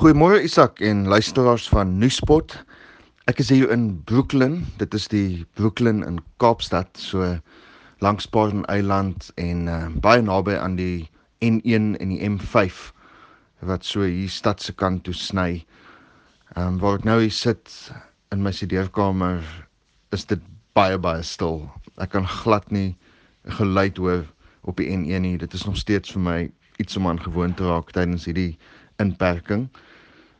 Goeiemôre Isak en luisteraars van Nuuspot. Ek is hier in Brooklyn. Dit is die Brooklyn in Kaapstad, so langs Port Island en uh, baie naby aan die N1 en die M5 wat so hier stad se kant toe sny. Ehm um, waar ek nou hier sit in my studeerkamer is dit baie baie stil. Ek kan glad nie geluid hoor op die N1 nie. Dit is nog steeds vir my iets om aan gewoon te raak tydens hierdie inperking.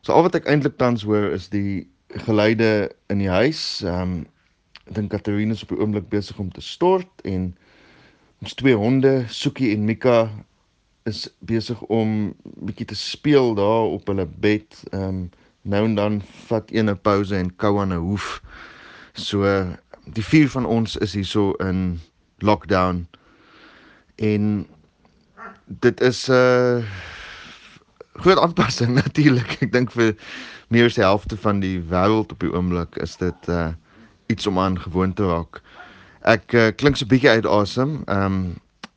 So al wat ek eintlik tans hoor is die geluide in die huis. Ehm um, ek dink Katarina is op die oomblik besig om te stort en ons twee honde, Soekie en Mika, is besig om bietjie te speel daar op hulle bed. Ehm um, nou en dan vat een 'n pouse en kou aan 'n hoef. So die vier van ons is hier so in lockdown. En dit is 'n uh, groot aanpassing natuurlik. Ek dink vir meer as die helfte van die wêreld op die oomblik is dit uh iets om aan gewoon te raak. Ek uh, klink so bietjie uit asem. Ehm um,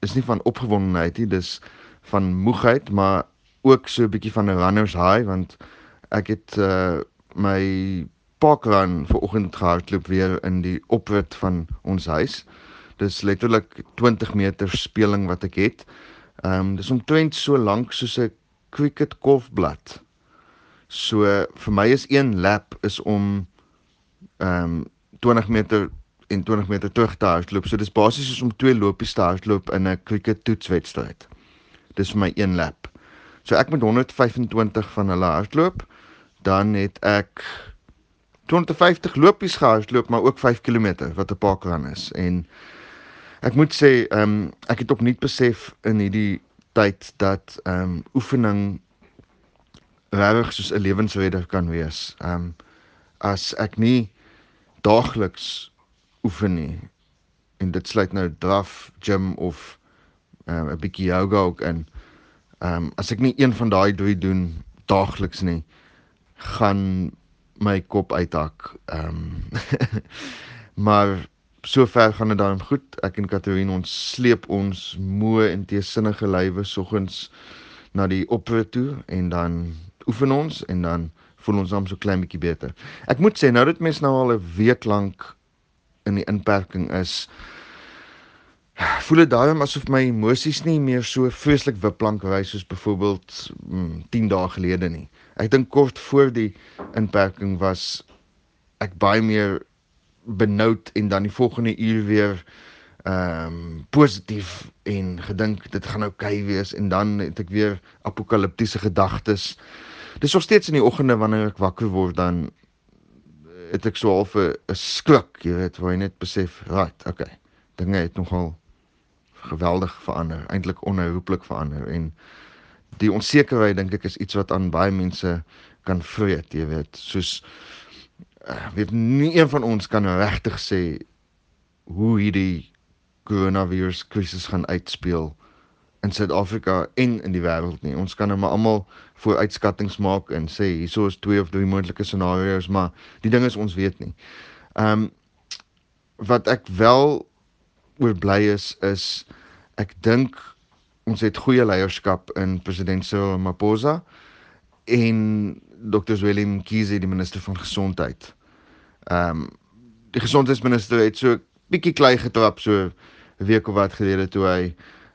is nie van opgewondenheid nie, dis van moegheid, maar ook so 'n bietjie van 'n runner's high want ek het uh my parkrun vanoggend gehardloop weer in die oprit van ons huis. Dis letterlik 20 meter speling wat ek het. Ehm um, dis omtrent so lank soos 'n cricket golfblad. So vir my is een lap is om ehm um, 20 meter en 20 meter terug te hardloop. So dis basies soos om twee lopies te hardloop in 'n cricket toetswedstryd. Dis vir my een lap. So ek moet 125 van hulle hardloop, dan het ek 250 lopies gehardloop, maar ook 5 km wat 'n parkrun is en ek moet sê ehm um, ek het opnuut besef in hierdie tyd dat ehm um, oefening regtig soos 'n lewensredder kan wees. Ehm um, as ek nie daagliks oefen nie en dit sluit nou draf, gym of ehm um, 'n bietjie yoga ook in. Ehm um, as ek nie een van daai drie doen daagliks nie, gaan my kop uithak. Ehm um, maar sover gaan dit dan goed. Ek en Katerine ons sleep ons moe en teesinnige lywe soggens na die oprit toe en dan oefen ons en dan voel ons dan so klein bietjie beter. Ek moet sê nou dat mens nou al 'n week lank in die inperking is, voel dit daarom asof my emosies nie meer so vreeslik wipplank wys soos byvoorbeeld mm, 10 dae gelede nie. Ek dink kort voor die inperking was ek baie meer benoud en dan die volgende uur weer ehm um, positief en gedink dit gaan oukei okay wees en dan het ek weer apokaliptiese gedagtes. Dis nog steeds in die oggende wanneer ek wakker word dan het ek so half 'n skrik, jy weet, waar jy net besef, right, okay. Dinge het nogal geweldig verander, eintlik onherroepelik verander en die onsekerheid dink ek is iets wat aan baie mense kan vreet, jy weet, soos weet nie een van ons kan regtig sê hoe hierdie coronavirus krisis gaan uitspeel in Suid-Afrika en in die wêreld nie. Ons kan nou maar almal vooruitskattinge maak en sê hieso is twee of drie moontlike scenario's, maar die ding is ons weet nie. Ehm um, wat ek wel oor bly is is ek dink ons het goeie leierskap in president Cyril Ramaphosa en Dr. Willem Kiese die minister van gesondheid. Ehm um, die gesondheidsminister het so bietjie klei getrap so 'n week of wat gelede toe hy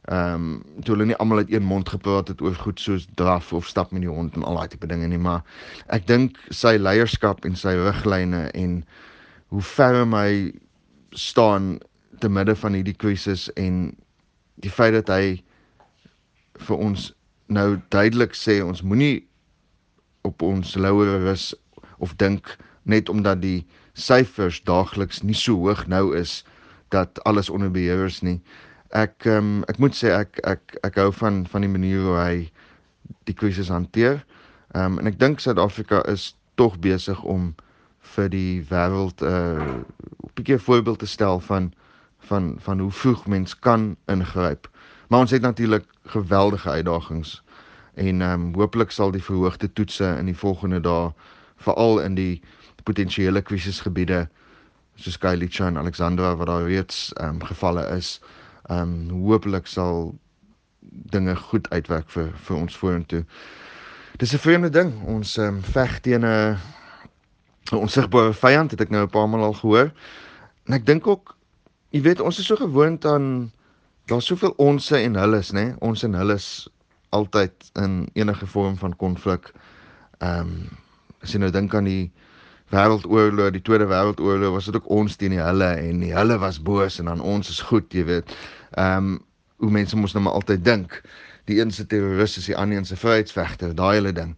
ehm um, toe hulle nie almal uit een mond gepraat het oor goed soos draf of stap met die hond en al daai tipe dinge nie, maar ek dink sy leierskap en sy riglyne en hoe ver hy staan te midde van hierdie krisis en die feit dat hy vir ons nou duidelik sê ons moenie op ons laure rus of dink net omdat die syfers daagliks nie so hoog nou is dat alles onder beheer is nie. Ek um, ek moet sê ek ek ek hou van van die manier hoe hy die krisis hanteer. Ehm um, en ek dink Suid-Afrika is tog besig om vir die wêreld 'n uh, bietjie voorbeeld te stel van van van hoe vroeg mens kan ingryp. Maar ons het natuurlik geweldige uitdagings en ehm um, hopelik sal die verhoogde toetse in die volgende dae veral in die potensiële krisisgebiede soos Kylie en Alexandra wat daar reeds ehm um, gevalle is ehm um, hopelik sal dinge goed uitwerk vir vir ons vorentoe. dis 'n vreemde ding. Ons um, veg teen 'n onsigbare vyand, het ek nou 'n paar maal al gehoor. En ek dink ook jy weet ons is so gewoond aan daar's soveel onsse en hulles, nê? Ons en hulles altyd in enige vorm van konflik. Ehm um, as jy nou dink aan die wêreldoorlog, die Tweede Wêreldoorlog, was dit ook ons teen die hulle en die hulle was boos en dan ons is goed, jy weet. Ehm um, hoe mense mos nou maar altyd dink. Die een se terroris is die ander een se vryheidsvegter, daai hele ding.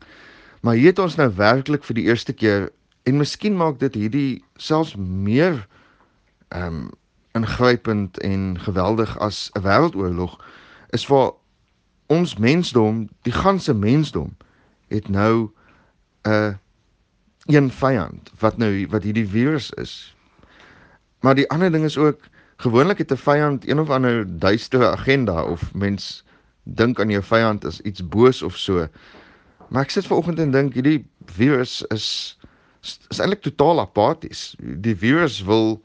Maar hier het ons nou werklik vir die eerste keer en miskien maak dit hierdie selfs meer ehm um, ingrypend en geweldig as 'n wêreldoorlog is vir ons mensdom, die ganse mensdom het nou 'n uh, een vyand wat nou wat hierdie virus is. Maar die ander ding is ook gewoonlik het 'n vyand een of ander duistere agenda of mens dink aan jou vyand as iets boos of so. Maar ek sit vanoggend en dink hierdie virus is is eintlik totaal apaties. Die virus wil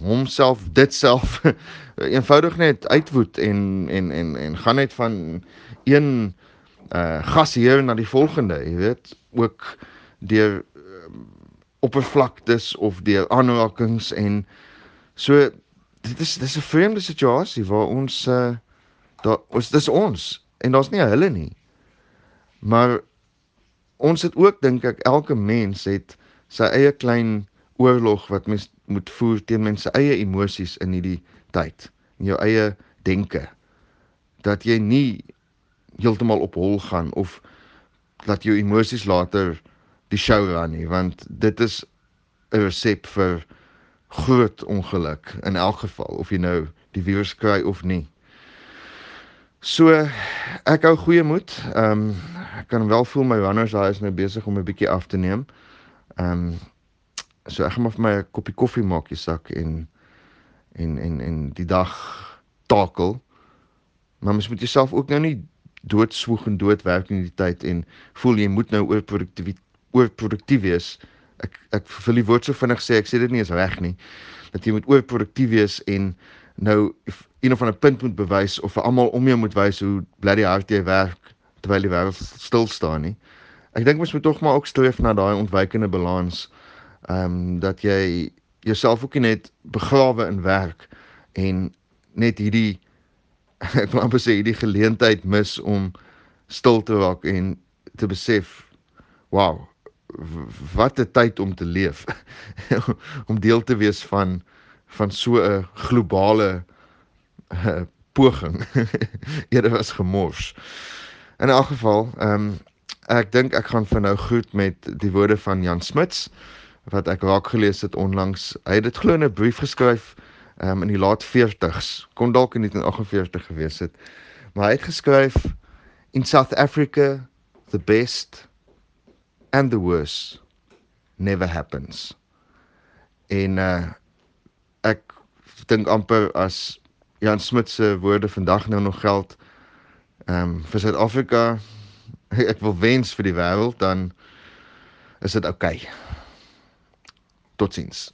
homself dit self eenvoudig net uitwoed en en en en gaan net van een uh gasheer na die volgende, jy weet, ook deur uh, oppervlaktes of deur aanrakings en so dit is dis 'n vreemde situasie waar ons uh daar ons dis ons en daar's nie hulle nie. Maar ons het ook dink ek elke mens het sy eie klein oorlog wat mens moet voer teen mense eie emosies in hierdie tyd, in jou eie denke. Dat jy nie heeltemal op hol gaan of dat jou emosies later die show ran nie, want dit is 'n resep vir groot ongeluk in elk geval of jy nou die virus kry of nie. So ek hou goeie moed. Ehm um, ek kan wel voel my runners daai is nou besig om 'n bietjie af te neem. Ehm um, so ek gaan maar vir my 'n koppie koffie maak hier sak en en en en die dag takel. Maar mens moet jouself ook nou nie doodswoeg en doodwerk in die tyd en voel jy moet nou oor produktief oor produktief wees. Ek ek wil die woord so vinnig sê, ek sê dit nie is reg nie. Dat jy moet oor produktief wees en nou een of ander punt moet bewys of vir almal om jou moet wys hoe bloody hard jy werk terwyl die wêreld stil staan nie. Ek dink mens moet tog maar ook streef na daai ontwykende balans ehm um, dat jy jouself ook net begrawe in werk en net hierdie ek wil amper sê hierdie geleentheid mis om stil te raak en te besef wow wat 'n tyd om te leef. Om deel te wees van van so 'n globale uh, poging. Eerder was gemors. In elk geval ehm um, ek dink ek gaan vir nou groet met die woorde van Jan Smuts wat ek raak gelees het onlangs. Hy het dit glo in 'n brief geskryf um, in die laat 40s. Kon dalk in 1948 gewees het. Maar hy het geskryf in South Africa the best and the worst never happens. En uh ek dink amper as Jan Smit se woorde vandag nou nog geld ehm um, vir Suid-Afrika ek wil wens vir die wêreld dan is dit oukei. Okay. Totsiens.